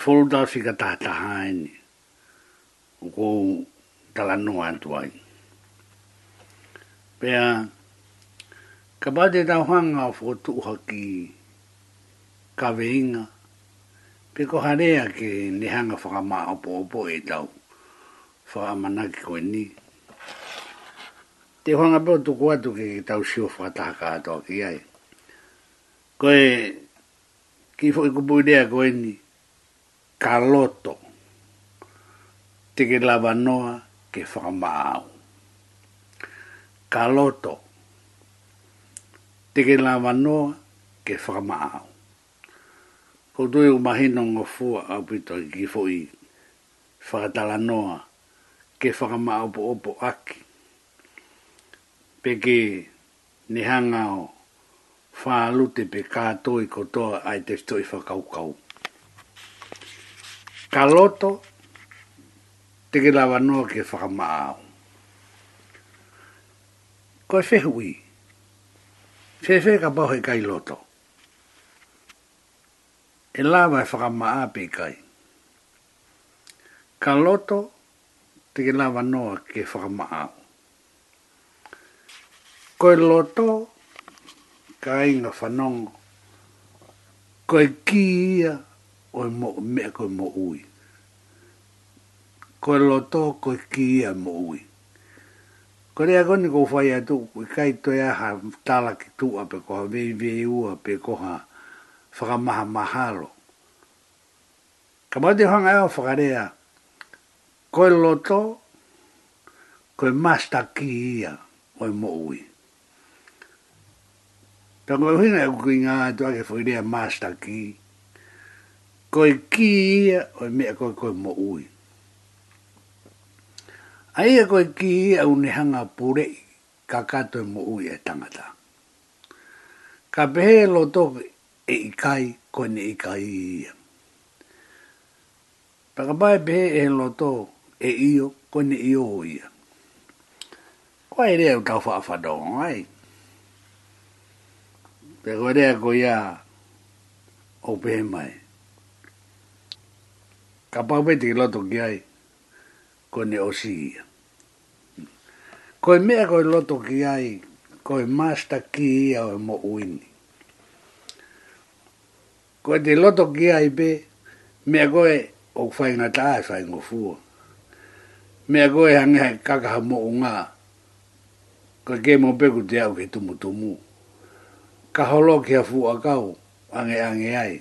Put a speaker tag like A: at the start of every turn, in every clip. A: folu tau si ka tātaha ini. O tala noa antu ai. Pea, ka bade tau hanga o fotu uha ki ka veinga. Pe ko harea ke ni hanga whakama opo opo e tau. Whakamana ki koe ni. Te hanga pe o tuku atu ke tau sio o whakataha ka atoa ki ai. Koe, ki fo i e kupu idea koe ni kaloto te ke lava noa ke whakamaau. Kaloto te ke lava noa ke whakamaau. Ko tui u mahino ngā fua au pito i ki fui whakatala noa ke whakamaau po opo aki. Peke ni hangao whālute pe kātoi kotoa ai te stoi whakaukau kaloto te ke lawa noa ke whakamaao. Ko e fe Whewhe ka pau kai loto. E lawa e whakamaa pe kai. Ka te ke lawa noa ke whakamaao. Ko e loto ka inga whanongo. Ko e o mo me ko mo ui ko lo to ko ki a mo ui ko re agoni ko fai a tu ko kai to ya ha tala ki tu a pe ko ha vi vi u a pe ko ha fra ma ha ma ha lo ka ma de hanga o fra re a ko lo to ko ma sta ki a o mo ui Tango hina e kukui ngā tu ake fwirea master key koe ki ia o mea koe koe mo ui. A ia e koe ki ia unihanga pure ka kato e mo ui e tangata. Ka pehe lo toki e, e kai koe ne kai ia. Pakabai pehe e lo to e io koe ne io ia. Koa e rea utau whaafadong, ai. Pekoe rea koe ia o pehe mai ka pau pete ki loto ki ai ko ne osi ia. Ko mea ko loto ki ai ko e masta ki ia o e mo uini. Ko te loto ki ai pe mea ko e o whainga taa e whainga fua. Mea ko e hangi hai kakaha mo u ngā ko ke mo peku te au ke tumu tumu. Ka holo ki a fua kau ange ange ai.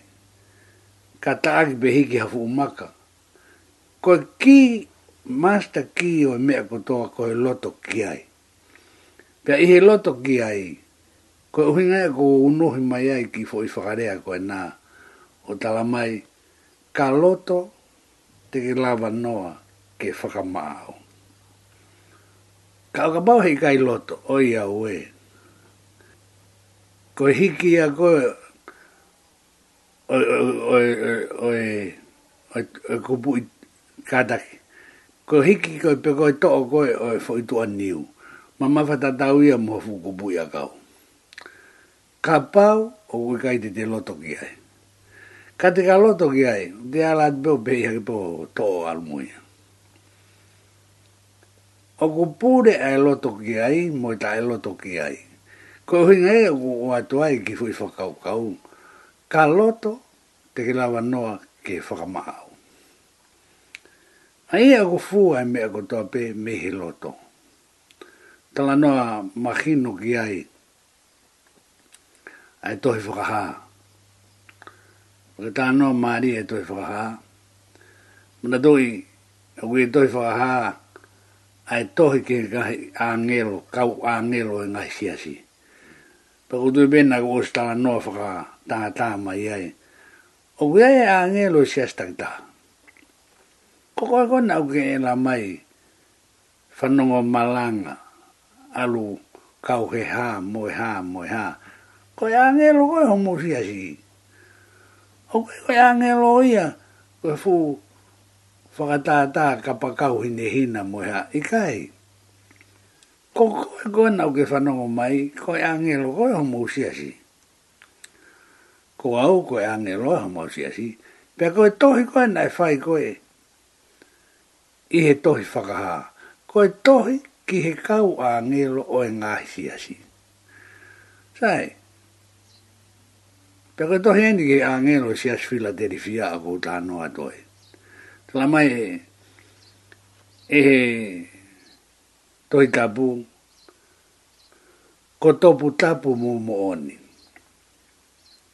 A: Ka taaki pe hiki a fua maka ko ki master ki o me ko to ko loto ki ai pe i loto ki ai ko hinga ko uno hi mai ai ki foi fagarea ko na o tala mai ka loto te ki lava noa ke whakamao. Ka oka pau hei kai loto, oi au e. Ko hiki a koe, oi, oi, oi, oi, oi, oi, oi, kātaki. Ko hiki koi peko e toko koi o e whaitua niu. Ma mawhata tau ia mua bui ia kau. Ka pau o ui kai te te loto ki ai. Ka te ka loto ki ai, te ala te peo pei hake po toko alumuia. O ku pūre a e loto ki ai, moita e loto ki ai. Ko hinga e o atuai ki fui whakau kau. Ka loto te ke lawa noa ke whakamaau. Ai e ako fua e mea kotoa pe mehe loto. Tala noa mahino ki ai. Ai tohi whakaha. Maka tala noa maari e tohi whakaha. Muna doi, a kui e tohi whakaha, ai tohi ki ngahi angelo, kau angelo e ngahi siasi. Paku tui bena ko os tala noa whakaha, tangataa mai ai. O kui ai angelo e siasi tangataa ko ko ko na ke la mai fanongo malanga alu kau he ha mo ha mo ha ko ya nge lo ko ho mo si asi o ko ko ya ia ko fu fa ta ka pa hine hina mo ha i kai ko ko ko na ke fanongo mai ko ya nge lo ho mo asi ko au ko ya ho mo si asi pe ko tohi hi ko na fai ko e i he tohi whakaha, ko e tohi ki he kau a ngelo o e ngāhi siasi. Sai, pe koe tohi eni ki a ngelo e siasi whila teri fia a kou tā tohi. Tala mai e, e he tohi tapu, ko topu tapu mu mo oni.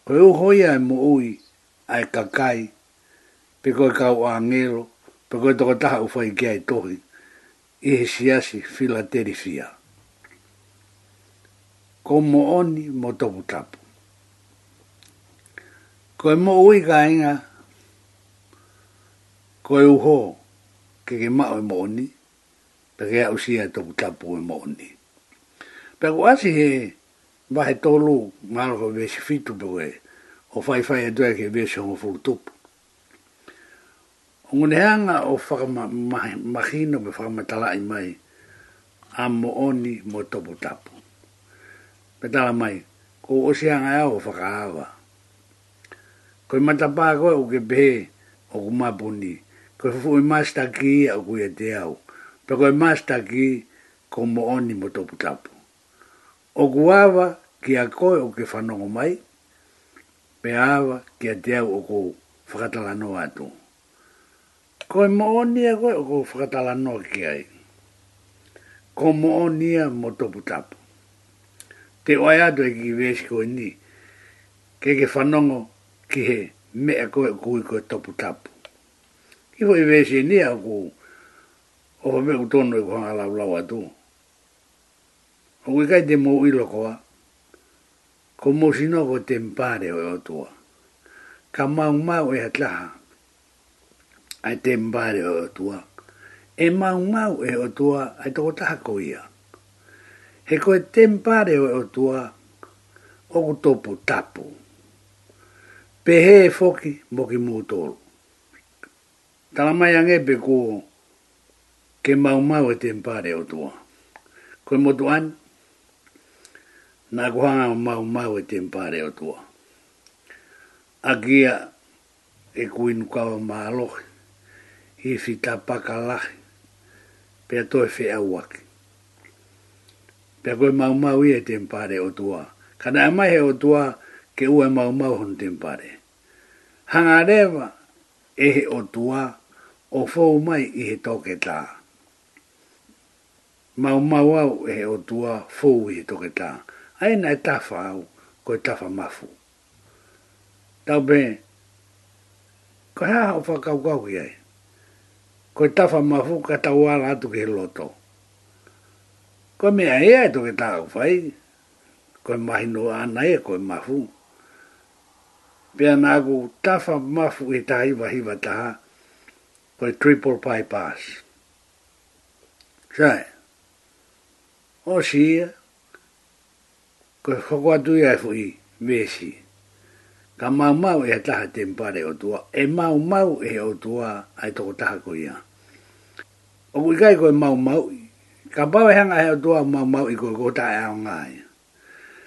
A: Koe uhoia e mo ui, ai e kakai, pe koe kau a ngelo, pe koe toko taha u fai kia i e tohi, i he siasi fila terifia. Ko mo oni mo toku tapu. Ko e mo ui ka inga, ko e uho, ke ke mao e mo oni, pe kea usia e toku tapu e mo oni. Pe ko asi he, vahe tolu, maro ko vesi fitu pe koe, o fai fai e doa ke vesi hongo furu ngoneanga o whaka mahino me whaka matala i mai a mo oni mo topo tapu. Petala mai, ko o seanga e o whaka awa. Koi matapā koe o ke pehe o kumaponi, koi fufu i e masta ki a kui e te au, pe koi masta ki ko mo oni mo topu tapu. O kuawa ki a koe o ke whanongo mai, pe awa ki a te au o ko whakatala no atu ko mo ni e ko ko fatala no ki ai ko mo ni mo to putap te oya do e gi ves ko ni ke ke fanongo ki he me e, e ko ko ko to putap ki vo ves ni e ko o me u to no ko ala bla wa tu o ki ka de mo i lo ko ko mo si no ko tempare o tua ka mau mau e atlaha ai te mbare o tua. E mau mau e o tua ai tō taha koia. He koe te mbare o tua o tōpu tapu. Pehe e foki mo mūtoro. Tala mai ange pe kuo ke mau mau e te mbare o tua. Koe motu an, nā kuhanga o mau mau e te mbare o tua. Akia e kuinu kawa maa lohi i whita pakalahi, pe to e whea waki. Pia koe maumau i e tempare o tua, kana e he o tua ke ue maumau hon pare Hangarewa e he o tua o fau mai i he toke tā. Maumau au e o tua fau i he toke tā. Aena e ko au, fa tafa mafu. Tau bē, koe hā o whakaukau i ai ko e tawha mafu ka tau ala atu ke loto. Ko mea ea e toke tau fai ko e mahi no ana e ko e mafu. Pea nāku tawha mafu e tahi wahi wa taha, ko e triple bypass. Sae, o sia, ko e whakua tui ai fui, mesi. Mesi ka mau mau e taha te mpare o tua, e mau mau e o tua ai toko taha ko ia. O kui kai koe mau mau, ka pau e hanga e o tua mau mau i koe ko ta e aonga ai.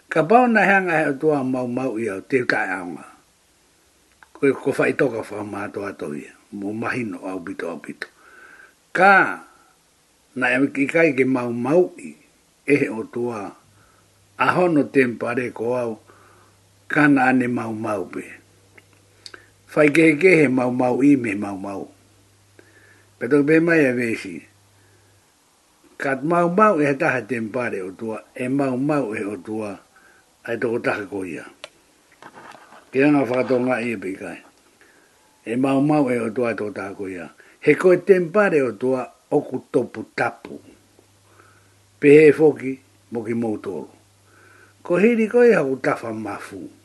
A: Ka pau na e hanga e o tua mau mau i au te ta e aonga. Koe ko fai toka wha maa to ato ia, mo mahino au bito au bito. Ka, na e kai ke mau mau i, e o tua, ahono tempare ko au, kana ane mau mau pe. Fai ke ke he mau mau i me mau mau. Peto pe mai a vesi. Kat mau mau e taha ten pare o tua, e mau mau e o tua, ai toko taha koia. Ke anga whakatonga i e kai. E mau mau e o tua toko taha koia. He koe ten pare o tua, oku topu tapu. Pe Pehe foki, moki mou toro. Ko hiri koe hau tafa mafuu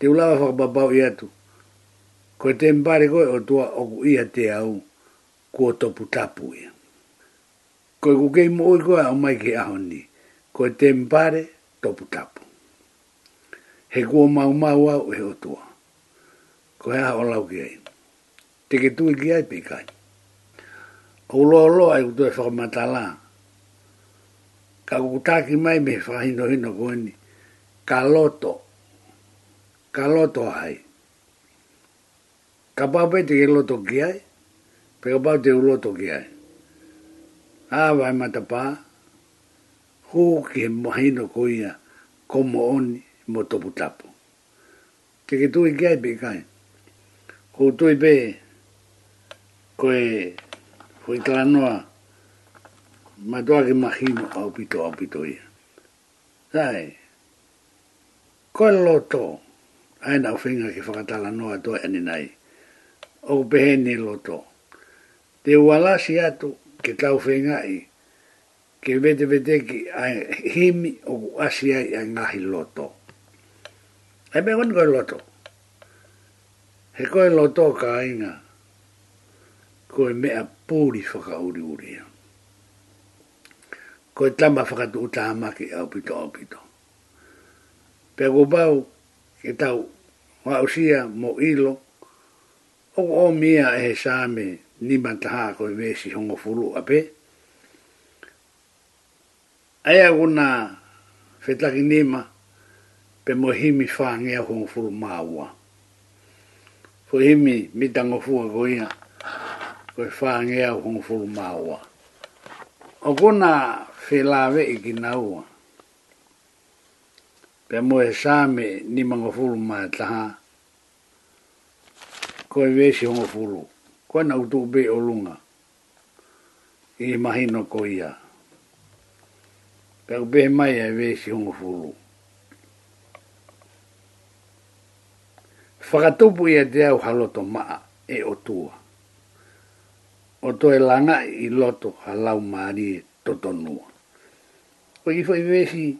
A: te ulawa wha babau i atu. Ko te mbare koe o tua o ia te au kua topu tapu ia. Ko i kukei mo o ko au mai ke aho Ko te mbare topu tapu. He kua uma wa au e o tua. Ko ha aho lau ki ai. Te ke tui ki ai pekai. O lo lo ai kutu e whakamatala. Ka kukutaki mai me whahino hino koe ni. Ka loto. Ka loto ka loto hai. Ka pau pete ke loto ki ai, pe ka pau te uloto ki ai. A vai mata pa, hū ke mahino ko ia, komo oni mo topu tapu. Te ke tui ki ai pe kai. Hū tui pe, ko e, hui klanoa, matua ke mahino au pito au pito ia. Sai, ko e loto ia ai na ofinga ki whakatala noa toa ani nei. O pehene loto. Te wala si atu ke tau whenga i, ke vete vete ki a himi o asia ai a ngahi loto. Ai me koe loto. He koe loto ka inga, koe mea pūri whaka uri uri ia. Koe tama whakatu utahamaki au pito au pito. Pea e tau wa usia mo ilo o o mia e shame ni mantaha ko e mesi hongo furu a pe. Aia guna fetaki nima pe mo himi whaangea hongo furu maua. Fo himi mitango fua ko ia ko e whaangea hongo furu maua. O guna whelawe i pe mo e sāme ni mga fulu ma taha. Koe e vesi hongo fulu. Ko e na utu ube o lunga. I e mahino ko ia. Pe ube mai e vesi hongo fulu. Whakatupu ia te au haloto maa e o tua. O to e langa i loto halau maari e totonua. Ko i fai vesi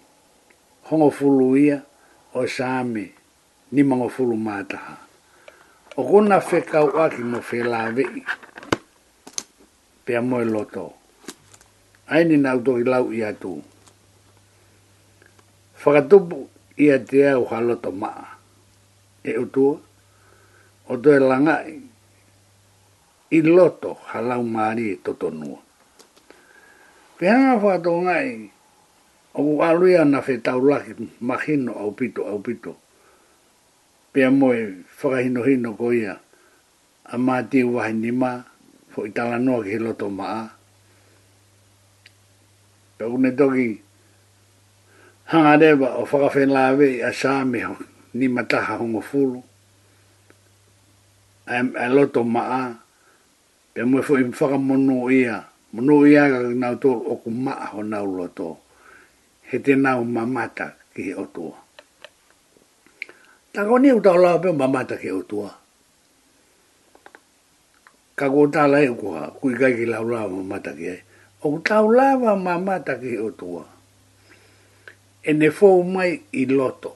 A: hongo fulu ia o sami ni mongo fulu mataha. O kuna fe kau aki mo fe lawe i. moe loto. Aini na uto i lau ia tu. Whakatupu ia te au haloto maa. E utua. O toe langa i. I loto halau maari e totonua. Pea nga ngai i. O ku aluia na whi taulaki, ma hino au pito, au pito. Pea moe, whakahino hino ko ia, a mā te ni mā, fo i tala noa ki loto mā. Pea kune toki, hanga rewa o whakawhenlawe a sāmi ho, ni mataha hongo fulu. A, a loto mā, pea moe fo i whakamono ia, mono ia ka nautoro o ku mā ho nau loto. Pea he te nau mamata ki he otua. Tako ni utau lau peo mamata ki he otua. Ka ko ta lai ukoha, kui kai ki lau lau mamata ki he. O tau lau mamata ki he otua. E ne fōu mai i loto.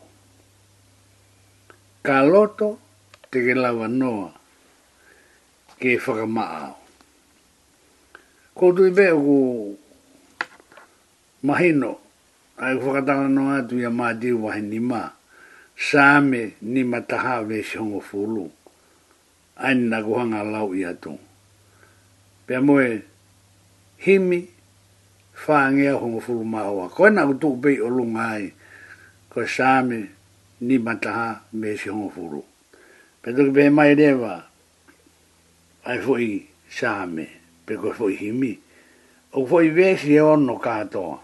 A: Ka loto te ke lau anoa ki he whakamaao. Koutui pe o ku mahino ai ko kata no atu ya ma di wa ni ma sa me ni ma ta ha ve shon fulu an na go hanga lau ya tu pe mo e himi fa nge ho o fulu ma wa ko na tu be o lu ngai ko sa ni ma ta ha ve shon fulu pe do be mai de wa ai foi i pe ko foi himi o foi i ve si e ono katoa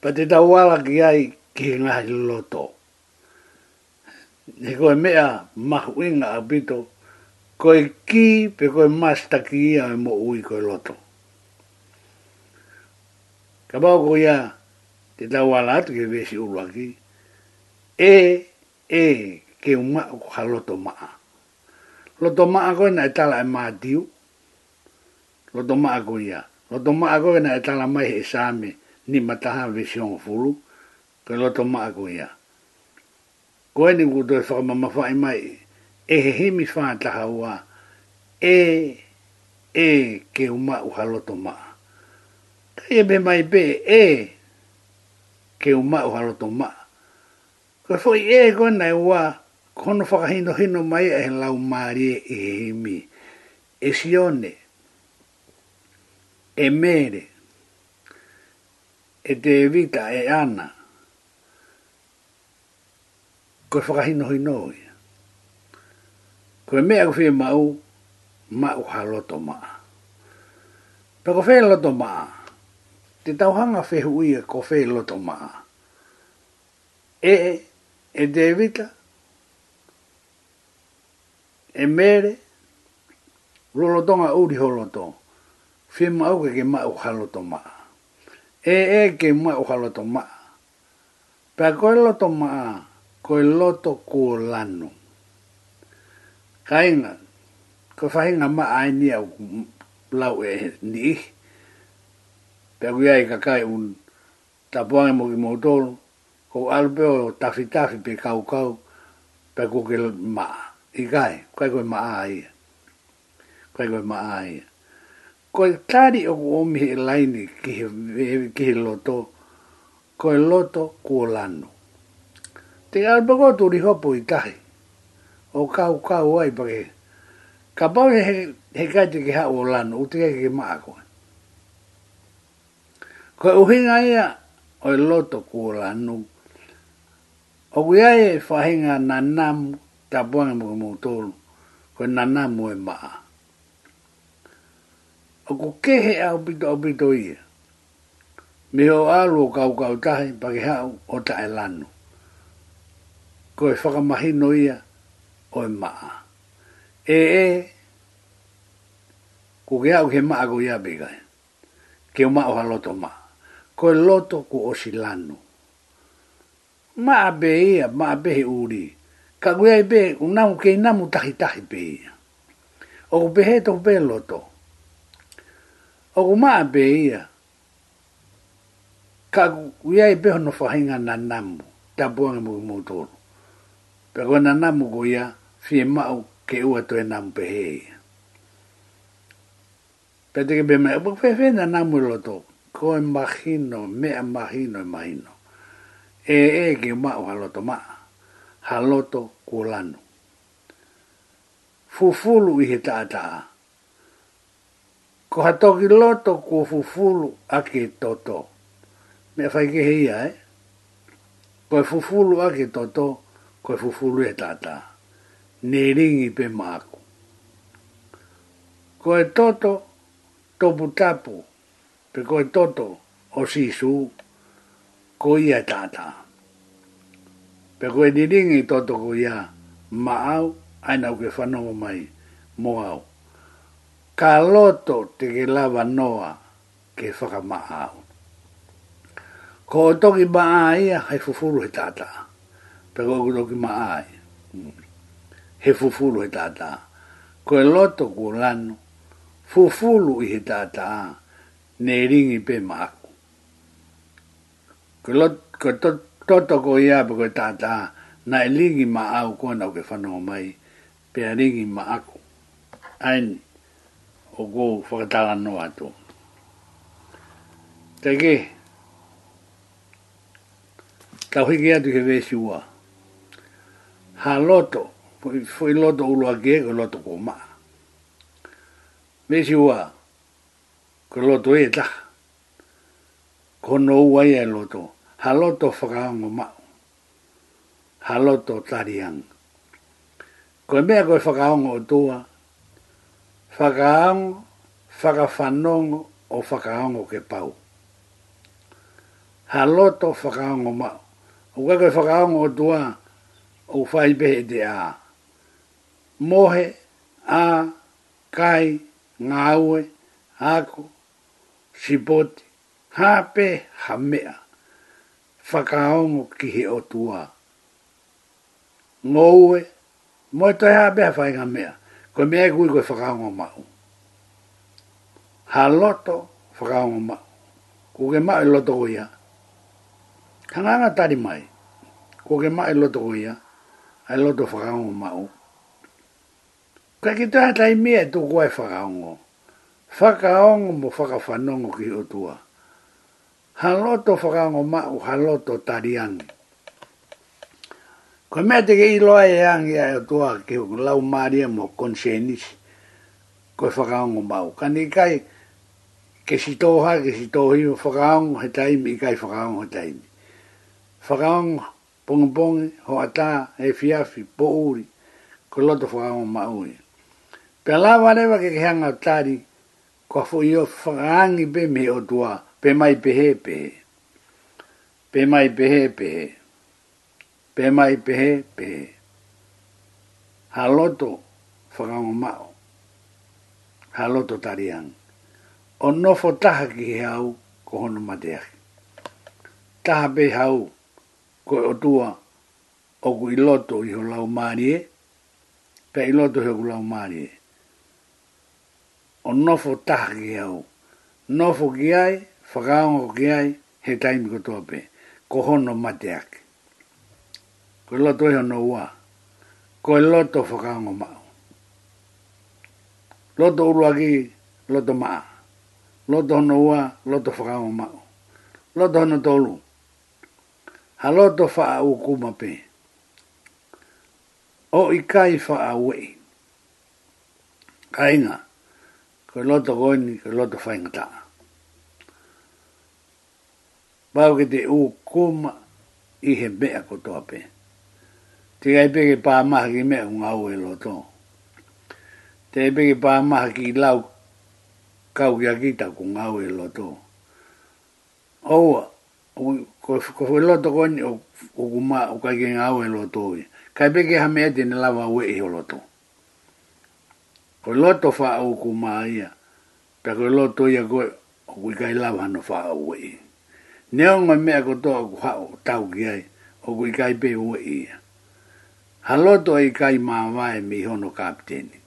A: pa te tauala ki ai ki ngahi loto. Ni koe mea mahu inga a pito, koe ki pe koe masta ki ia e mo ui koe loto. Ka pao koe ia te tauala atu ke vesi urua ki, e, e, ke uma o ka loto maa. Loto maa koe na e tala e maa diu, loto maa koe ia, loto maa koe na e tala mai e saame, ni mataha vision fulu ke loto maa kuia. Koe ni kuto e whaka mamawhai mai e he he mi whaataha ua e e ke uma uha loto maa. Kei e be mai be e ke uma uha loto maa. ko so e koe nai ua kono whakahino hino mai e lau maari e he he mi. E sione e mere e te vika e ana. Koe whakahino hoi noi. Koe mea kwe mau, mau ha loto maa. Pe kwe loto maa, te tauhanga whe huia kwe loto maa. E e, e te vika, e mere, lolotonga uri holoto, whe mau ke ke mau ha loto maa e e ke ma o halo to ma pa ko lo to ma ko lo to ku lanu kainga ko fainga ma ai ni au lau e ni pa ku ai ka kai un ta po ai mo mo to ko al o ta fi fi pe kau kau pa ku ke ma i kai ko ko ma ai ko ko ma ai ko e tari o omi he laini ki he, loto, ko e loto kua lano. Te alpagoto ri hopo i tahi, o kau kau ai pake, ka pau he, he kaite ki hao lano, uti kai ki maa koe. Ko e uhinga ia, o e loto kua lano, o kuia e whahinga nanamu, ta buanga mo ke mo tolu, ko e nanamu e maa o ko kehe au o au pito ia. Me ho alu o kau kau tahi pake hau o ta e lanu. Ko e whakamahino ia o e maa. E e, ko ke au ke maa ko ia pikai. Ke o maa o haloto maa. Ko e loto ko o si lanu. Maa be ia, maa be he uri. Ka kuia i be, unamu ke inamu tahi tahi be ia. O ko pehe to pe loto. loto o ku maa be ia ka ia i beho no whahinga na namu ta buanga mu mu tolu pe ko na namu ko ia fie mau ke ua toi namu pe he ia pe teke be mai apu fe fe na namu e loto ko e mahino me a mahino e mahino e e ke mau haloto maa haloto kulanu fufulu i he taataa ko hatoki loto kua fufulu ake toto. Me fai ke hei ae. Eh? Koe fufulu ake toto, koe fufulu e tata. Ne ringi pe maku. Koe toto, topu tapu. Pe koe toto, o sisu, koe e tata. Pe ko e ni ringi toto koe ia, maau, aina uke whanau mai, moau. au ka loto te ke lava noa ke whakamaa au. Ko o toki maa ia hei fufuru he tata. Pe ko o toki maa ai. He fufuru he tata. Ko e loto ku lano. Fufuru i he tata. Ne ringi pe maku. Ko loto toto ko ia pe ko e tata. Na e ringi maa au kona o ke whanau mai. Pe a ringi maa aku. Aini o go fakatala no ato. Tege, tau hiki atu ke vesi ua. Ha loto, foi loto ulo a ke, ko loto ko maa. Vesi ua, ko loto e ta. Kono ua ia loto. Ha loto fakaango maa. Ha loto tariang. Ko mea koe whakaongo o tua, whakaango, whakawhanongo o whakaango ke pau. Ha loto whakaango ma, o kakoe whakaango o tua o whaibehe te a. Mohe, a, kai, ngāue, ako, sipote, hape, hamea, whakaongo ki he o tua. Ngoue, moe tohe hape a whainga mea ko me ai gui ko faka ngo ma ha loto faka ngo ma ko ge ma loto ko ya thana na ta di mai ko ge ma loto ko ya ai loto faka ngo ma u ka ki ta ta mi e to ko faka ngo faka ngo mo faka fa ki o tua ha loto faka ngo ma u ha loto ta di Ko mea te kei loa e angi a toa ke lau maria e mo konsenis ko e whakaongo mau. Ka ni kai ke si toha, ke si tohi o whakaongo he taimi, i kai whakaongo he taimi. Whakaongo, pongpongi, ho ata, he fiafi, po uri, ko loto whakaongo mau e. Pe la wareva ke keanga tari, ko fo i o whakaangi pe me o toa, mai pehe pehe. Pe mai pehe pehe. Pe mai pehe pehe pe mai pe pe haloto fagamo mao haloto tarian o no fotaha ki hau ko hono matea taha pe hau ko e o tua o ku iloto iho ho lau marie pe iloto he ku lau marie o no fotaha ki hau no fo ki ai fagamo ki ai he taimi ko tope ko hono mateake ko e loto iho no ua, ko e loto whakaongo mau. Loto uruagi, loto maa. Loto hono ua, loto whakaongo mau. Loto hono tolu. Ha loto wha au kumape. O i kai wha au ei. Kainga, ko e loto goini, ko e loto whaingataa. Pau ki te u kuma i he mea kotoa pēn. Te kai pa pāmaha ki mea unga au e loto. Te kai pa pāmaha ki lau kau ki akita ku unga au e loto. Oua, ko fwe loto koni o kuma o kai ki unga au e loto. Kai peke hame ete ne lava ue i e o loto. Ko loto fa au kuma ia. Pea ko loto ia koe o kui kai lava hano fa au ue i. Neongo mea ko toa ku hao tau ki ai o kui kai pe ue ia haloto ai kai mawa e mi hono kapteni.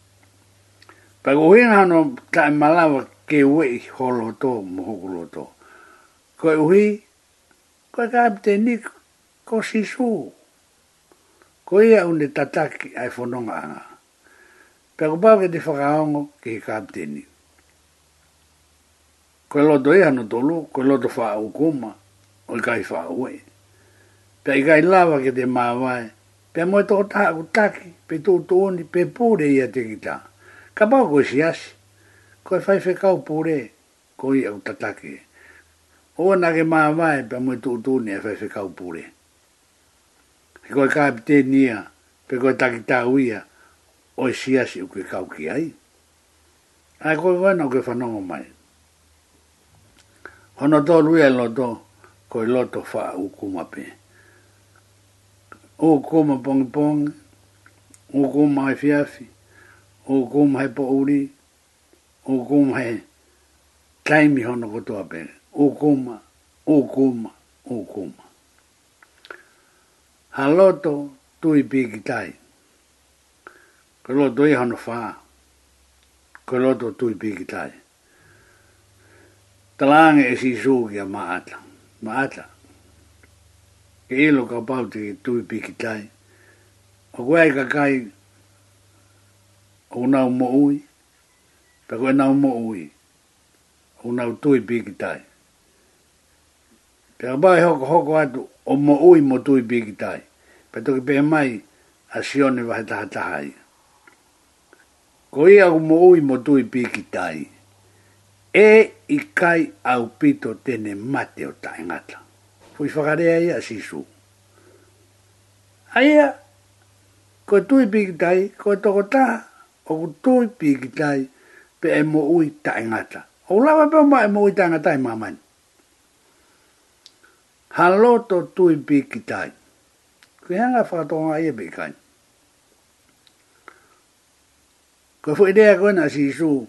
A: Pago hina hano tae malawa ke we holo to mo holo to. koe kapteni ko ko sisu. Koe ia une tataki ai fononga anga. Pago pao ke te whakaongo ke kapteni. Koe loto e hano tolu, koe fa u ukuma, o kai fa ue. Pea i kai lava ke te mawae, pe mo to ta u taki pe to to ni pe pure ia te kita ka ba ko si as ko fai fe ka pure ko ia u tataki o na ge ma ma pe mo to to ni fai fe ka pure ko ka te nia pe ko ta kita u ia o si as u ke ka u ki ai ai ko wa no ke fa no mai ono to lu ia no to ko lo to fa u ku ma pe o koma pong pong o koma hai fiafi o koma hai pauri o koma hai taimi hono kotoa pere o koma o koma o koma haloto tui piki tai kaloto i hono faa kaloto tui piki tai talange e si suki a maata maata ke ilo ka pau te tui piki tai. O koe ai ka kai o nau mo ui, pe koe nau mo ui, o nau tui piki tai. Pe a bai hoko hoko atu o mo ui mo tui piki tai, pe toki pe mai a sione vahe taha taha ia. Ko ia o mo ui mo tui piki tai, e i kai au pito tene mate o taingata fu i whakarea ia a sisu. Aia, ko e tui pikitai, ko e toko ta, o ku tui pikitai, pe e mo ui ta e ngata. O lawa pe o ma e mo ui ta e ngata e maman. Haloto tui pikitai. Kui hanga whakatonga ia pikitai. E ko fu idea koina a sisu,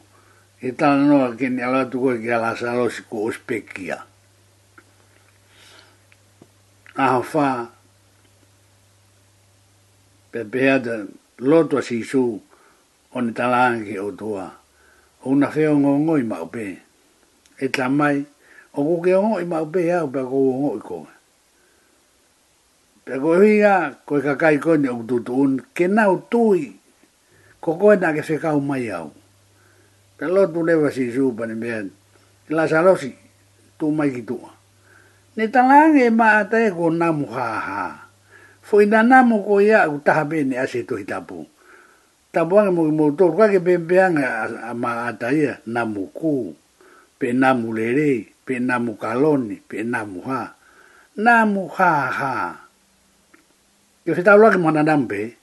A: i e tala noa kini alatu koi ki alasalosi ku uspekia. Kui ahofa pe pea de loto si su one talangi o tua o na feo ngō ngō i maupe e tamai o kuke ngō i maupe hau pe kou ngō i konga pe kou hui a koe kakai koe o kututu un ke nau tui ko koe na ke whekau mai au pe loto lewa si su pa ni mea la salosi tu mai ki tua Ne talange ma atae ko namu haha. Fo ina namu ko ia u taha bene ase tohi tapu. Tapu ange mo mo tolu kake pempeanga ma atae namu ku. Pe namu lere, pe namu kaloni, pe namu ha. Namu haha. Yo se tabla ke mo anadampe.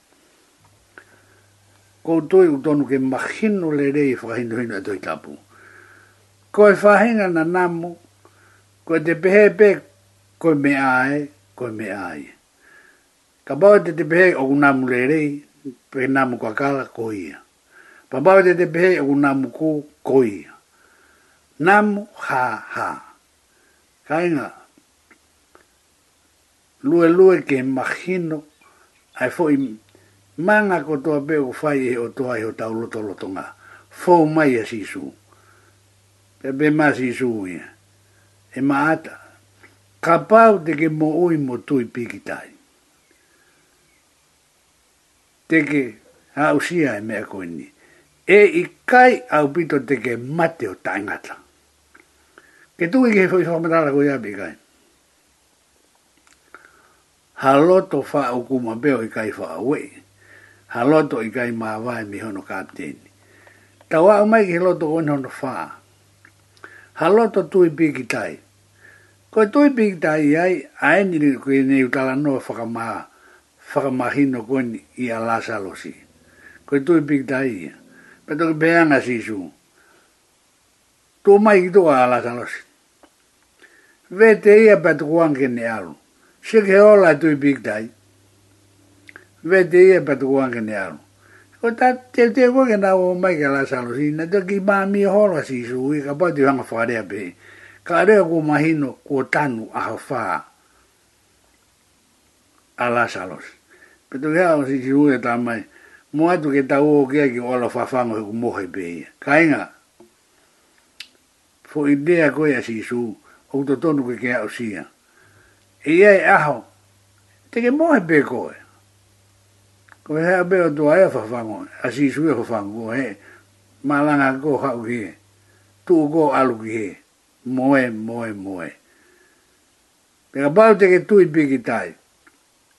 A: Ko toi utonu ke mahinu lere i fahinu hinu atoi tapu. Ko e fahinga na namu haha ko te pehe pe ko me ai ko me ai ka ba te te pehe o una mulere pe na mu ka kala ko ia pa ba te te pehe o una mu ko ko ia nam ha ha kainga lue lue ke imagino ai fo im manga ko to be o fai e o to e o tau loto loto nga Fou mai asisu pe be masisu ia e maata, ka pau te ke mo ui mo tui pikitai. Te ke hausia e mea koe ni, e i kai au pito te ke mate o taingata. Ke tu i ke hoi whamatara koe api kai. Haloto wha o kuma beo i kai wha awei, haloto i kai maa wae mi hono kapteni. Tawa o mai ke loto o hono wha, i tui tai. Ko big pikitai ai, aeniri kui nei utalanoa whakamaha, whakamahino koni i a si. Ko tui pikitai ia. Pato ki si su. Tō mai ki tōa a lasalosi. Vete ia patu kuanke ne alu. Seke hola tui pikitai. Vete ia patu kuanke ne alu. o ta te te ko ke na o mai ke la sa si na te ki ba mi e ho la si su i ka pa ti hanga fa re be ka re ko mai no ko tanu a ha fa a la sa lo si pe te ha o si ju e ta mai mo a tu ke ta o ke ki o la fa fa no ku mo he be ka inga fo idea ko ya si su o to tonu ke ke a o si ya e ai a ho te ke mo he be ko e ko he a beo tu aia fa e fango, a si sui e ho fango, ko he, ma langa ko hau ki he, tu ko alu he, moe, moe, moe. Pega pao te ke tui piki tai,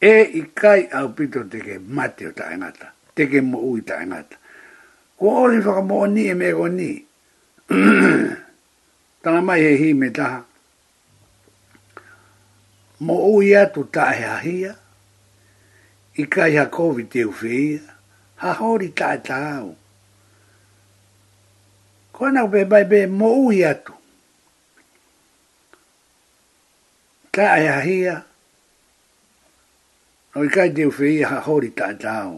A: e i kai au pito te ke mate o ta engata, te ke mo ui ta engata. Ko ori whaka mo ni e me ko ni, tana mai he hi me taha, mo ui tu ta he ahia, i kai ha kovi te uwhia, ha hori tae tāo. Ko anau pe bai pe mo uhi atu. Ka ai ha hia, no i kai te uwhia ha hori tae tāo.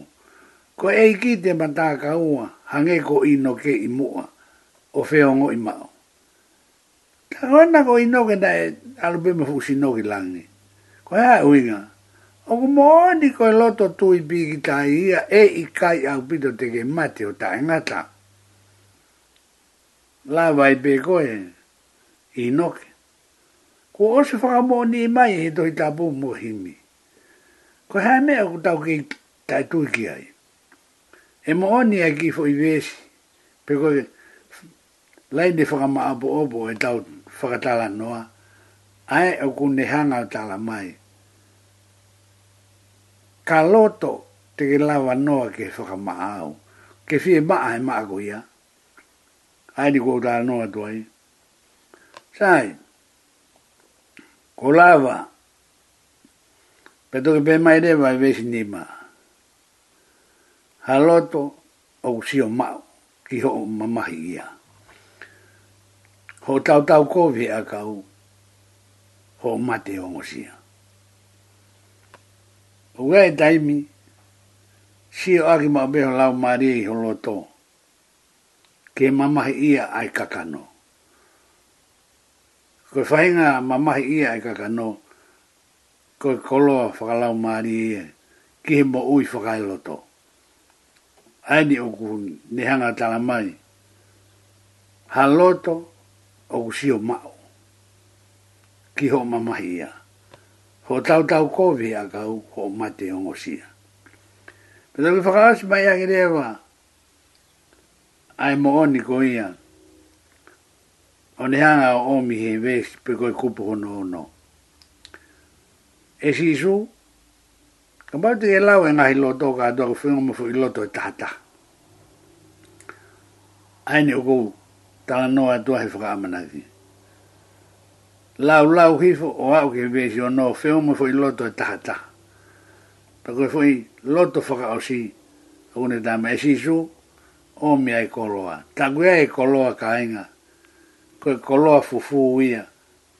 A: Ko ei ki te mataka ua, hange ko ino ke i mua, o feongo i mao. Ka anau ko ino ke nae, alupe me fukusi langi. Ko hea uinga, O ko mōni ko e loto tu i bīki tā ia e i kai au pito te ke mate o ta e ngata. La vai pē koe, i noke. Ko o se i mai he tohi tā pō mō himi. Ko hea mea ko tau ki tā tu ki ai. E mōni a ki fo i vēsi, pē koe, lai ne whaka mā apu opo e tau whakatala noa, ai o kune hanga tala mai kaloto te ke lawa noa ke whaka maau. Ke whie ba he maa e ko ia. Ai ni kou tā noa tuai. Sai, kolava lawa, peto pe mai rewa e vesi ni maa. Ha o sio mau, ki ho mamahi ia. Ho tau tau ko kovi a kau, ho mate o ngosia. Ua e daimi, si o aki ma beho lau mare i holo Ke mamahi ia ai kakano. Ko whainga mamahi ia ai kakano, ko koloa whakalau mare ia, e. ki he mo ui whakailo tō. Aini o ku nehanga tala mai, ha loto o si o mao, ki ho mamahi ia. Ia ko tau tau kovi a ka ko mate o ngosia. Pero ki whakaasi mai a kerewa, ai mooni ko ia, o ne hanga o omi he vees pe koe kupu hono hono. E si su, ka mauti e lau e ngahi loto ka atua ku whingo mafu i loto e tahata. Aine o tala noa atua he whakaamanaki. Aine lau lau hifo o au ke vesi o no feo mo foi loto e tahata. Pako e foi loto whaka o si une dame e sisu o mea e koloa. Tagwea e koloa ka inga, ko e koloa fufu uia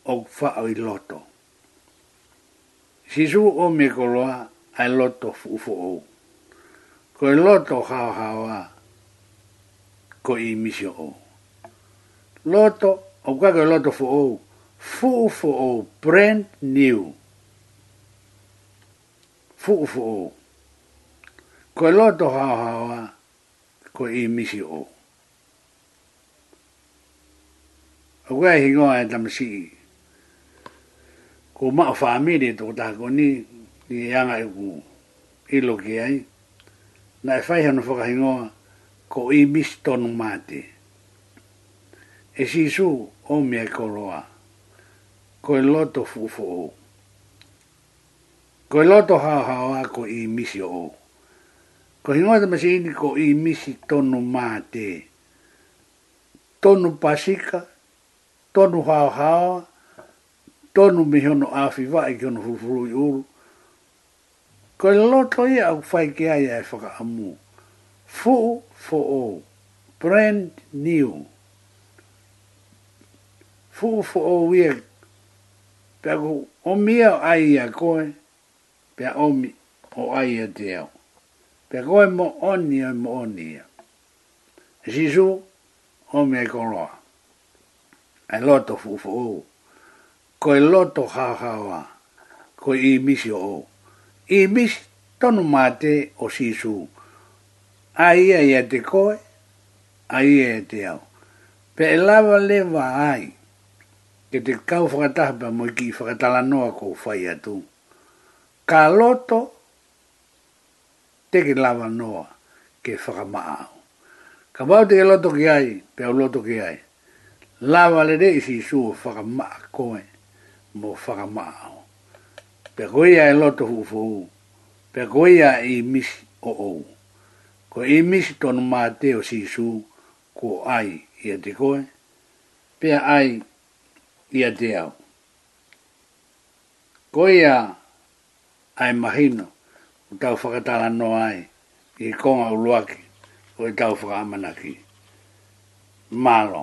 A: o kwa o i loto. Sisu o mea e koloa ai loto fufu ou. Ko e loto hao hawa ko i misio ou. Loto, o kwa ko e loto fufu ou, fufu o brand new. Fufu o. Ko loto hao hawa, ko i misi o. A kua hi ngoa e tamasi i. Ko mao whaamiri tō e tāko ni, ni e anga i ku ilo ki ai. Na e whai hana whaka hi ngoa, ko i misi tonu mate. E si su, o mea koroa. Ko koe loto fufo o. Koe loto hao hao a ko i misi o. Ko hingoa tama se indi ko i misi tonu mate. Tonu pasika, tonu hao hao, tonu mihono afi wa e kionu fufuru i uru. Koe loto ia au fai ke aia e whaka amu. Fu fo o. Brand new. Fu fo o wea pia ko o mia o ai a koe, pia o mi o ai a te au. Pia koe mo oni a mo oni a. Jisu, o me e konroa. Ai loto fufu o. Koe loto hahawa. Koe i misi o. I misi tonu mate o sisu. Ai ai a te koe, ai e te au. Pia e lava lewa ai. Ai ke te kau whakataha pa mo ki whakatala noa ko whai atu. Ka loto, te lava noa ke whakamaau. Ka pau te loto ki ai, pe au loto ki ai. Lava le re isi su o whakamaa koe mo whakamaau. Pe koea e loto hu fuu, pe koea i misi o ou. Ko i misi tonu mā te si su, ko ai i te pe ai ia te au. Ko ia ai mahino o tau whakatala no ai i konga uluaki o i tau whakamanaki. Malo. Malo.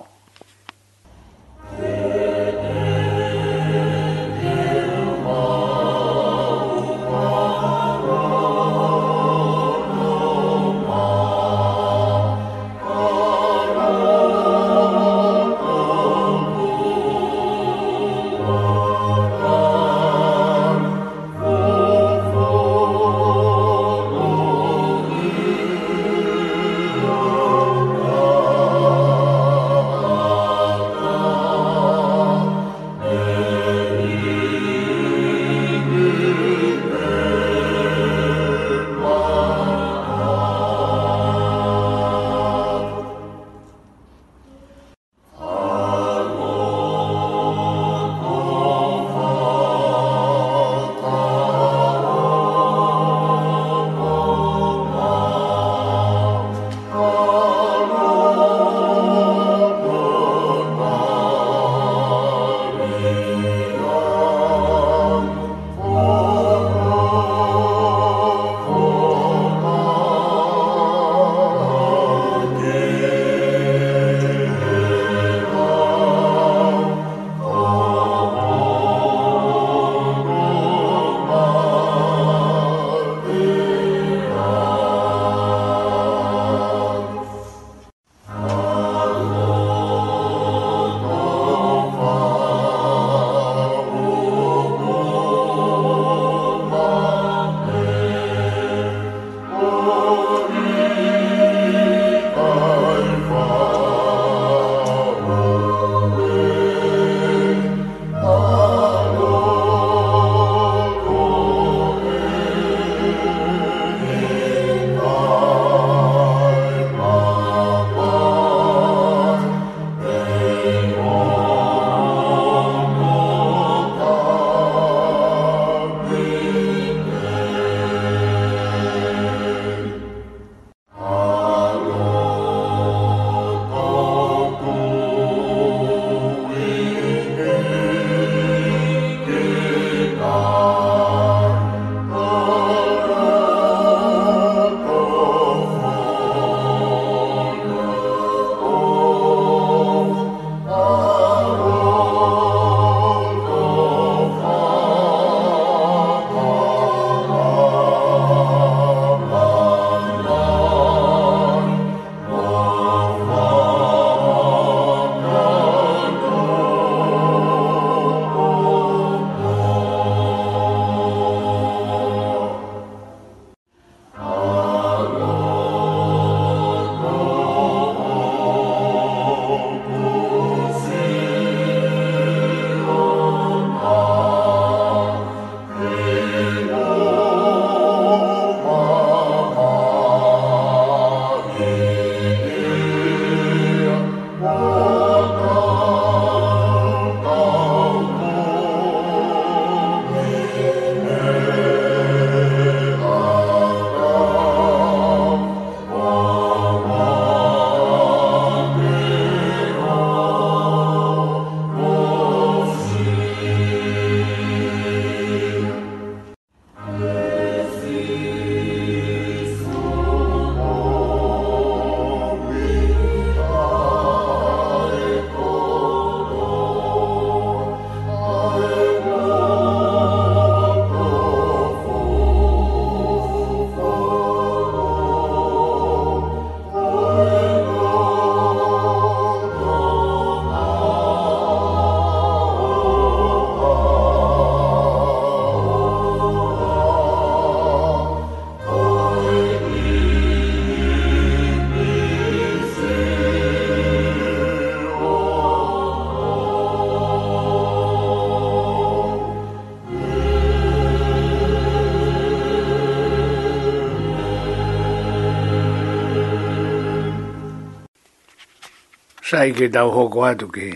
A: sai ke tau hoko atu ke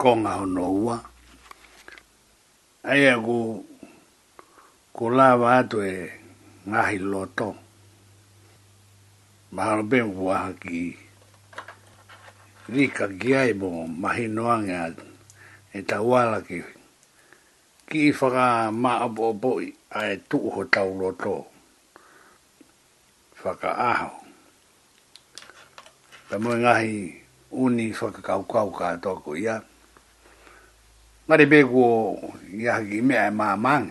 A: konga hono ua. Aia ku, ku lava atu e ngahi loto. Mahalo pe mkuaha ki rika ki ai e mo mahi noange atu. E tau ala ki, ki i whaka maa po a e tuho tau loto. Whaka aho ta mo ngahi uni fa ka kau kau ka to ko ya mari be go ya gi me ma mang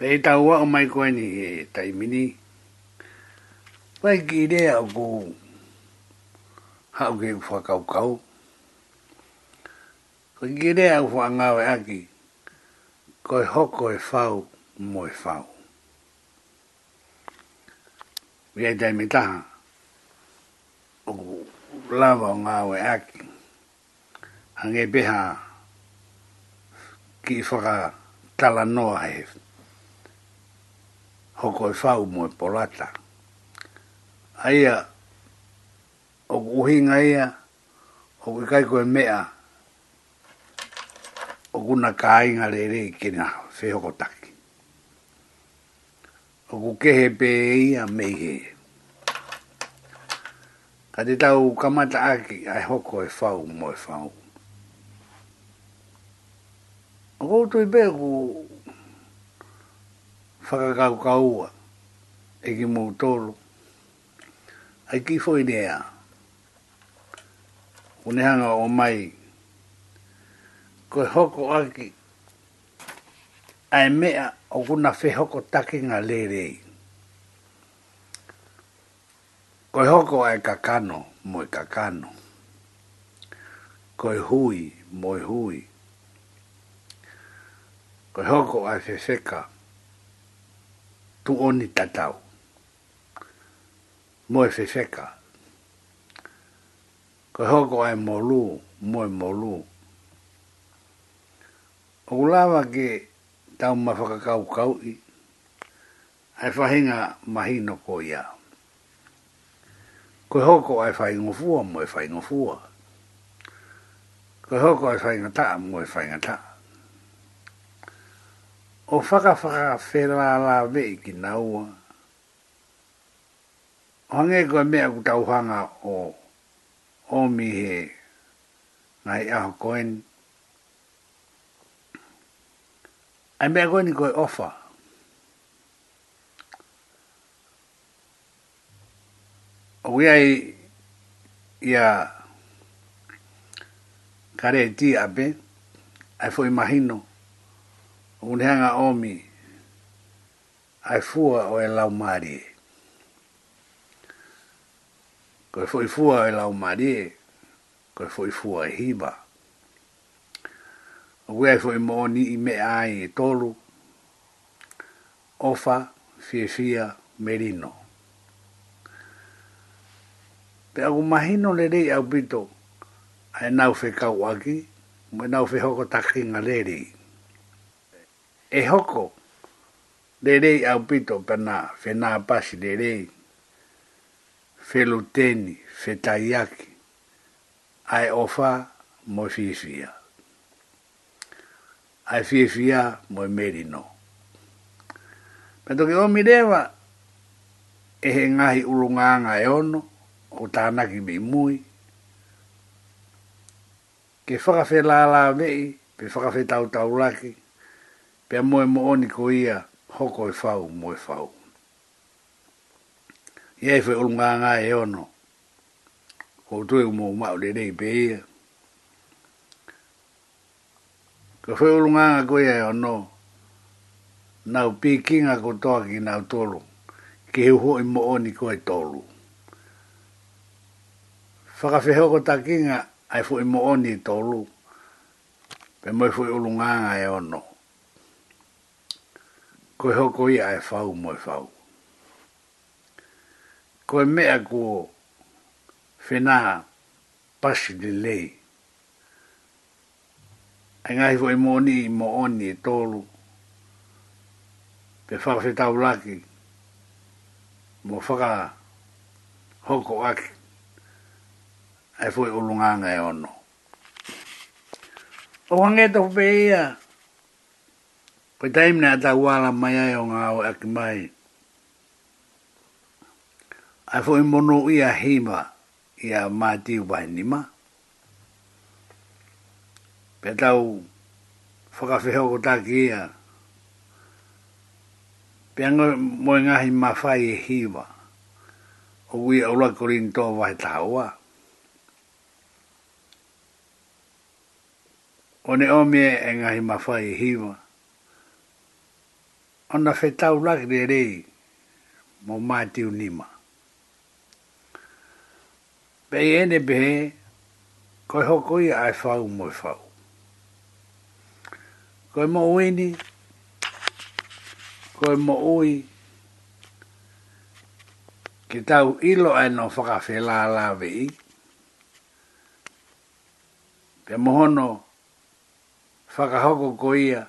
A: pe ta wa o e mai ko ni e ta i mini pa gi de a go ha ge fa kau kau ko gi de a fa nga wa ki ko ho ko e fau mo e fau ia tai me taha. O lava o ngā oe aki. Hange peha ki i whaka tala noa he. Hoko i e whau mo e polata. Aia, o uhinga ia, o e kai koe mea, o kuna kāinga re re kina whehokotaki o ku kehe pe ia mehe. Ka te tau kamata aki ai hoko e whau mo e whau. O koutu i pe ku whakakau ua e ki mou tolu. Ai ki fo i nea. Unehanga o mai. Ko e hoko aki. Ai mea. Ai mea o kuna whehoko take ngā lerei. Koe hoko ai kakano, moi kakano. Koe hui, moi hui. Koe hoko ai whewheka, tu oni tatau. Moi whewheka. Koe hoko ai molu, moi molu. Ulawa Ke tau ma whakakau kau i, ai whahinga mahi no ko ia. Koe hoko ai whai ngofua mo e whai ngofua. Koe hoko ai whai ngata mo e whai ngata. O whaka whaka whera la ve i ki naua. Hange koe mea ku tau hanga o o mi he ngai aho koen koen. ai mea koe ni koe ofa. O wea i, ia, kare e ti abe, ai fo imagino unhanga omi, ai fua o e lau mari. Koe fo i fua o e lau mari, koe fo i fua e hiba. Koe fo i fua e hiba ua e fo'i mooni i me ai e tolu ofa fiafia merino pe au mahino lelei au pito ae nau fekau aki ma e nau fehoko takiga lelei e hoko lelei au pito fe na pasi lelei feluteni fetaiaki ae ofa mo fiafia ai fie fia mo e meri no. Pento ke omi rewa, e he ngahi urunganga e ono, o tāna ki mi mui, ke whakawhi la vei, pe whakawhi tau tau laki, pe a moe mo oni ko ia, hoko e whau, moe whau. Ia e whai urunganga e ono, ko tue umo umau le rei pe ia, Ka whae urunga ngā koe e ono. Nau piki ngā kotoa ki nau tolu. Ki heu hoi mo o ni koe tolu. Whakawheho ko taki ngā ai fwoi mo o ni tolu. Pe moi fwoi urunga ngā e ono. Koe hoko ia e whau moi whau. Koe mea kua whenaha pasi di lei. E ai ngai foi moni mo oni tolu pe fa fe tavlaki mo faka hoko ak ai foi o lunga ngai e ono o ngai to beia ko taim na ta wala mai ai o nga o ak mai ai foi mono ia hima ia mati wa ni ma pe tau whakawhiho ko tāki ia. Pe anga moe ngahi mawhai e hiwa. O ui aula korin tō wahi tāua. O ne o mea e ngahi mawhai e hiwa. O na whetau laki re rei mō mātiu unima. Pei ene behe, koi hoko ia ai whau moi whau koe mo oini, koe mo ui, ki tau ilo e no whakawhi la la vi, pe mohono whakahoko ko ia,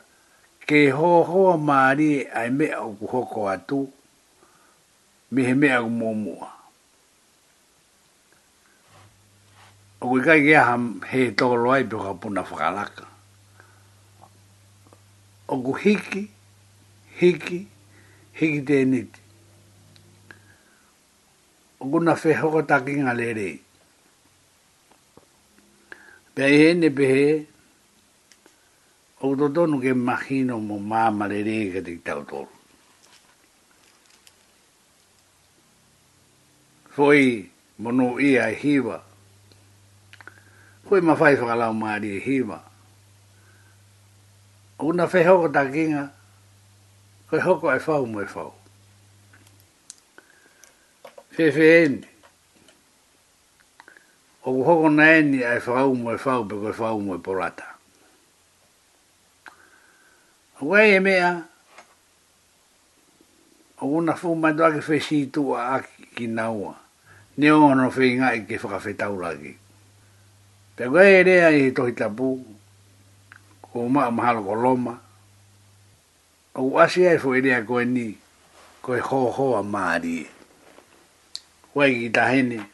A: ke ho ho maari ai mea o ku hoko atu, mi he mea o mua. O kui kai ke aha he tolo ai pio ka puna whakalaka o hiki, hiki, hiki te niti. O ku na whi hoko taki ngā lere. Pea i hene pehe, o ku ke mahino mo māma lere ka te tau tōru. Foi mono ia e hiwa. Foi mawhai whakalau maari e hiwa. Foi Kuna whee hoko tā kinga, koe hoko ai whau mo fau. whau. Whee O eni. hoko na eni ai fau mo fau whau, pe koe whau mo porata. Oku ai e mea, oku na whu mai tō ake whee sītu a aki ki naua. Ne ono whee ngai ke whakawhetau lagi. Pe koe e rea i tohi tapu, o ma mahalo ko loma. O asi ai fo ilia koe ni, koe ho ho a mari Wai ki tahene,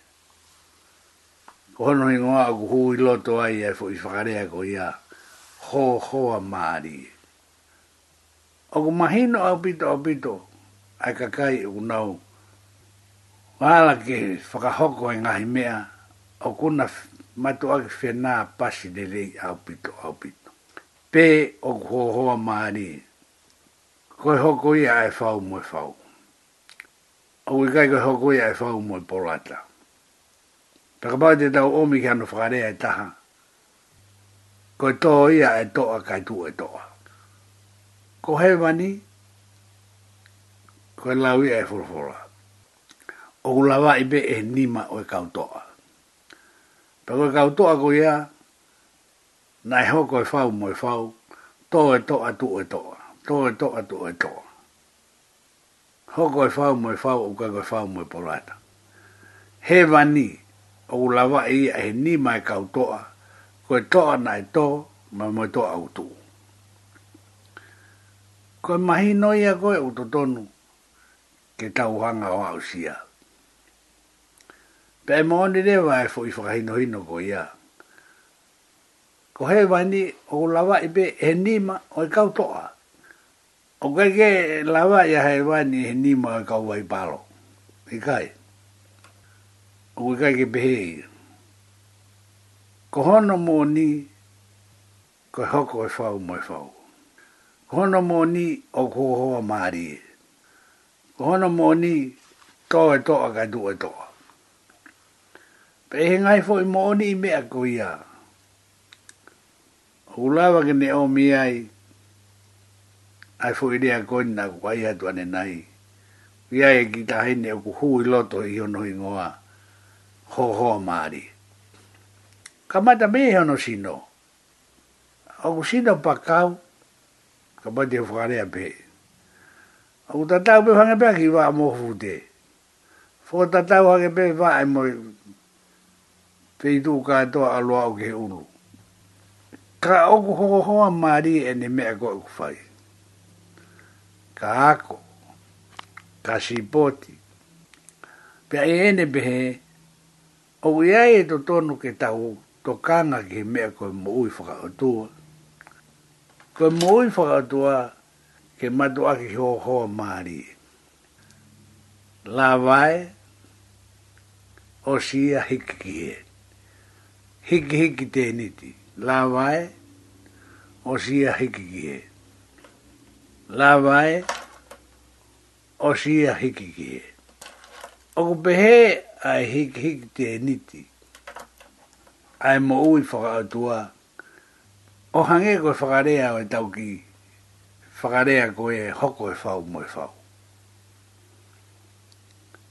A: hono hi ngoa aku hu i loto ai ai fo i whakarea ko ia ho ho a mari O ku mahino au pito a pito, ai kakai e u nau. Wala ke whakahoko e ngahi mea, o kuna matu ake whenaa pasi de le au pito au pito pe o kuhohoa maani. Koe hoko ia e whau mwe whau. Au i kai koe hoko ia e whau mwe porata. Pakapau te tau omi ki anu whakarea e taha. Koe toho ia e to kai tu e to Ko he wani, ko la wi e fo fo la O kulawa i be e nima o e kautoa. Pakoe kautoa ko ia, na e hoko e, e, e whau mo e whau, tō e tō a tū e tō, tō e tō a tū e tō. Hoko e whau mo e whau, o kako e whau mo e porata. He vani, o lawa i a he ni mai kau tōa, ko e tōa na e ma mo to tō au tū. Ko e mahi noia koe o tonu, ke tau hanga o au sia. Pe e moni rewa e fo i whakahino no ko iaa ko he wani o lava ibe he nima o i toa. O kai ke lava ia he wani he nima o i kau palo. I kai. O i kai ke behe i. Ko hono mō ni, ko hoko i e whau mo i whau. Ko hono mō ni, o ko hoa maari. Ko hono mō ni, tō e tō a kai e tō. Pehe ngai fo i mō ni i mea ko hulawa ke ne o mi ai fu i rea koi na ku kai hatu ne nai. Ia e ki tahi ne o ku hui loto i hono i ngoa, ho ho maari. Kamata mei hono sino, o ku sino pakau, kamata e whakarea ape. O ku be pe whangepea ki wā mohu te. Fo tatau whangepea wā e moi, pe i to a aloa o ke unu ka oku hoko hoa maari e ne mea ko oku whai. Ka ako, ka sipoti. Pea e ene behe, o iai e to tonu ke tau to kanga ki mea ko mo ui whakaotua. Ko mo ui whakaotua ke matu aki hoko hoa maari. La vai, o sia hiki ki e. Hiki hiki te la vai o sia hiki ki e. La vai o sia hiki ki e. O ku pehe ai hiki hiki te niti. Ai mo ui whakaatua. O hange koe whakarea o e tau ki. Whakarea koe e hoko e whau mo e whau.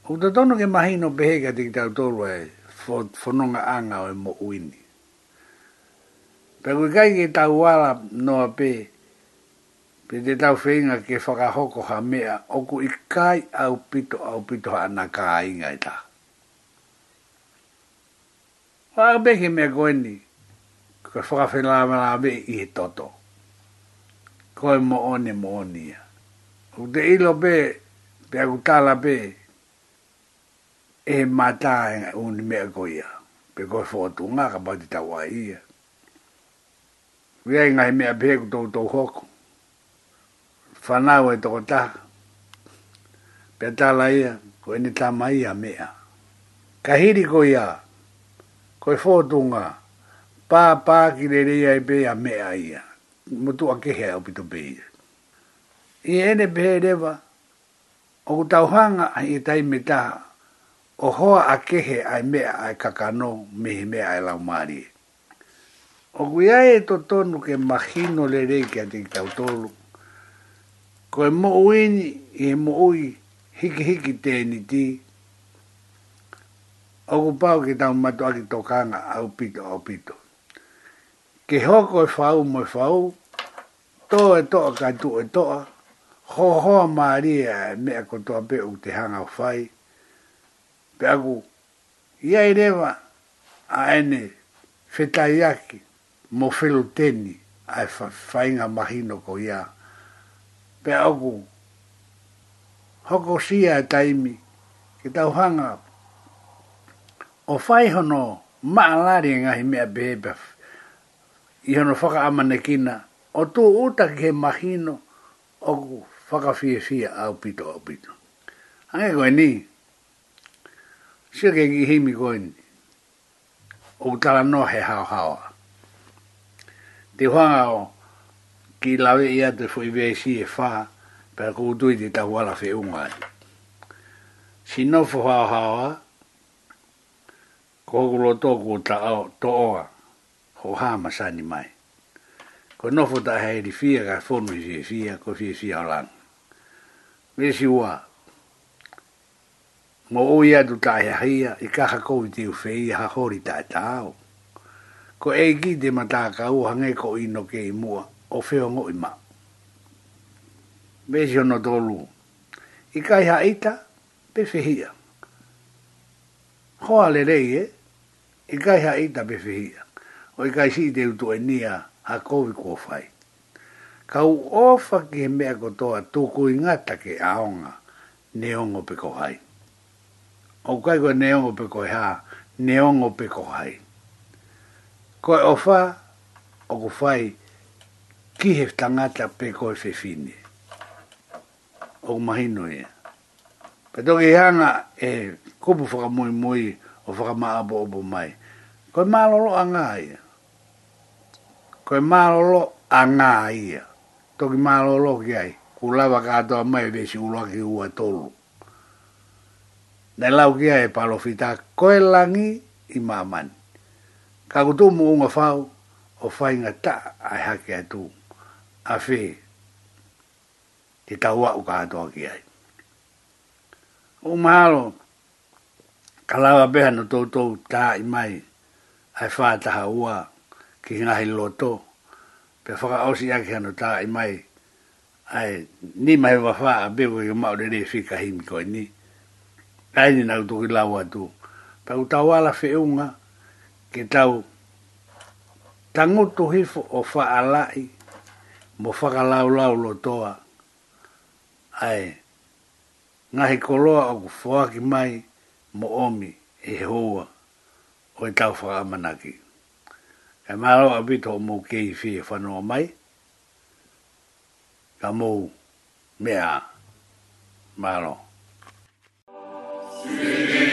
A: O tatono ke mahino pehe ka te ki tau tolu e whanonga anga o e mo uini. Pe kui kai ki tau wala noa pe, pe te tau whinga ke whakahoko ha mea, oku i kai au pito au pito ha na ka inga i ta. Whaka peke mea koe ni, kua whakawhenla mana ave i he toto. Koe mo one mo one ia. Kau te ilo pe, pe aku tala pe, e mata un mea koe ia. Pe koe whotunga ka pati tawa ia. Wea inga he mea pehe ku tau tau hoku. Whanau e toko ta. Pea tala ia, ko ene tā mai a mea. Ka hiri ko ia, ko e fōtunga, pā pā ki re rea e pe a mea ia. Mo a kehe au pito pe ia. I ene pehe rewa, o ku tau hanga a i tai me taha, o hoa a kehe ai mea ai kakano mehe mea ai lau marie. O kuia e to tonu ke mahino le rei ki a te kitau Ko e mo uini i e mo ui hiki hiki te ni ti. O ku pau ki tau matu aki tokanga au pito au pito. Ke hoko e whau mo e whau, to e toa ka tu e toa, ho ho maria me a kotoa pe u te hanga o whai. Pe aku, ia i rewa a ene whetai aki mo whelu teni ai whainga mahino ko ia. Pe aku, hoko sia e taimi ki tau hanga. O whai hono maa lari e ngahi mea bebe. I hono whaka amane kina. O tō uta ke mahino o ku whaka fie fie au pito au pito. Ange koe ni. Sio ke ki himi koe ni. O tala no he hao hao te whanga o ki lawe ia te fwoi ve si e fa wha pera kou te tawala whi unga ai. Si no fo ha hao a, kou kulo tō kou ta o tō oa ho hama sani mai. Ko no fo ta haeri fia ka fono si e fia ko fia fia o lang. Me si ua, mo oia du ta hea hia i kaha kou i te uwhi ha hori ta e ta au ko egi de mata ka u hange ko ino ke mua o feo ngo ima vejo no dolu ikai ha ita pe fehia ho ale rei e i ha ita pe fehia o ikai kai si te utu e nia ha kovi kua fai ka u ofa ki he mea kotoa tuku i ngata ke aonga neongo pe kohai o kai ko neongo pe kohai o pe kohai ko e ofa o ko fai ki he tangata pe ko e fefine. O mahino e. Pe toki hanga e kupu whaka mui mui o whaka maabo obo mai. Ko e malolo a ngā ia. Ko e malolo a ngā ia. Toki malolo ki ai. Ku lawa kātoa mai vesi ulua ki ua tolu. Nei lau ki ai e palofita koe langi i mamani ka ko tō mōnga whāo, o whai ngā tā ai hake atu, a whē, te tau au ka atoa ki ai. O mahalo, ka lawa beha no tōtou tā i mai, ai whātaha ua ki ngahi loto, pe whaka osi ake hano tā i mai, ai ni mai wa wha a bebo i mao re rewhi ka himi ni. Ai na nau tōki lawa tū, pe utawala whi unga, ke tau tangutu hifu o whaalai mo whakalaulau lo toa. Ae, ngahi koloa o ku mai mo omi e hoa o e tau whakamanaki. E maro a bito o mo kei whie whanoa mai, ka mo mea maro. Sweet.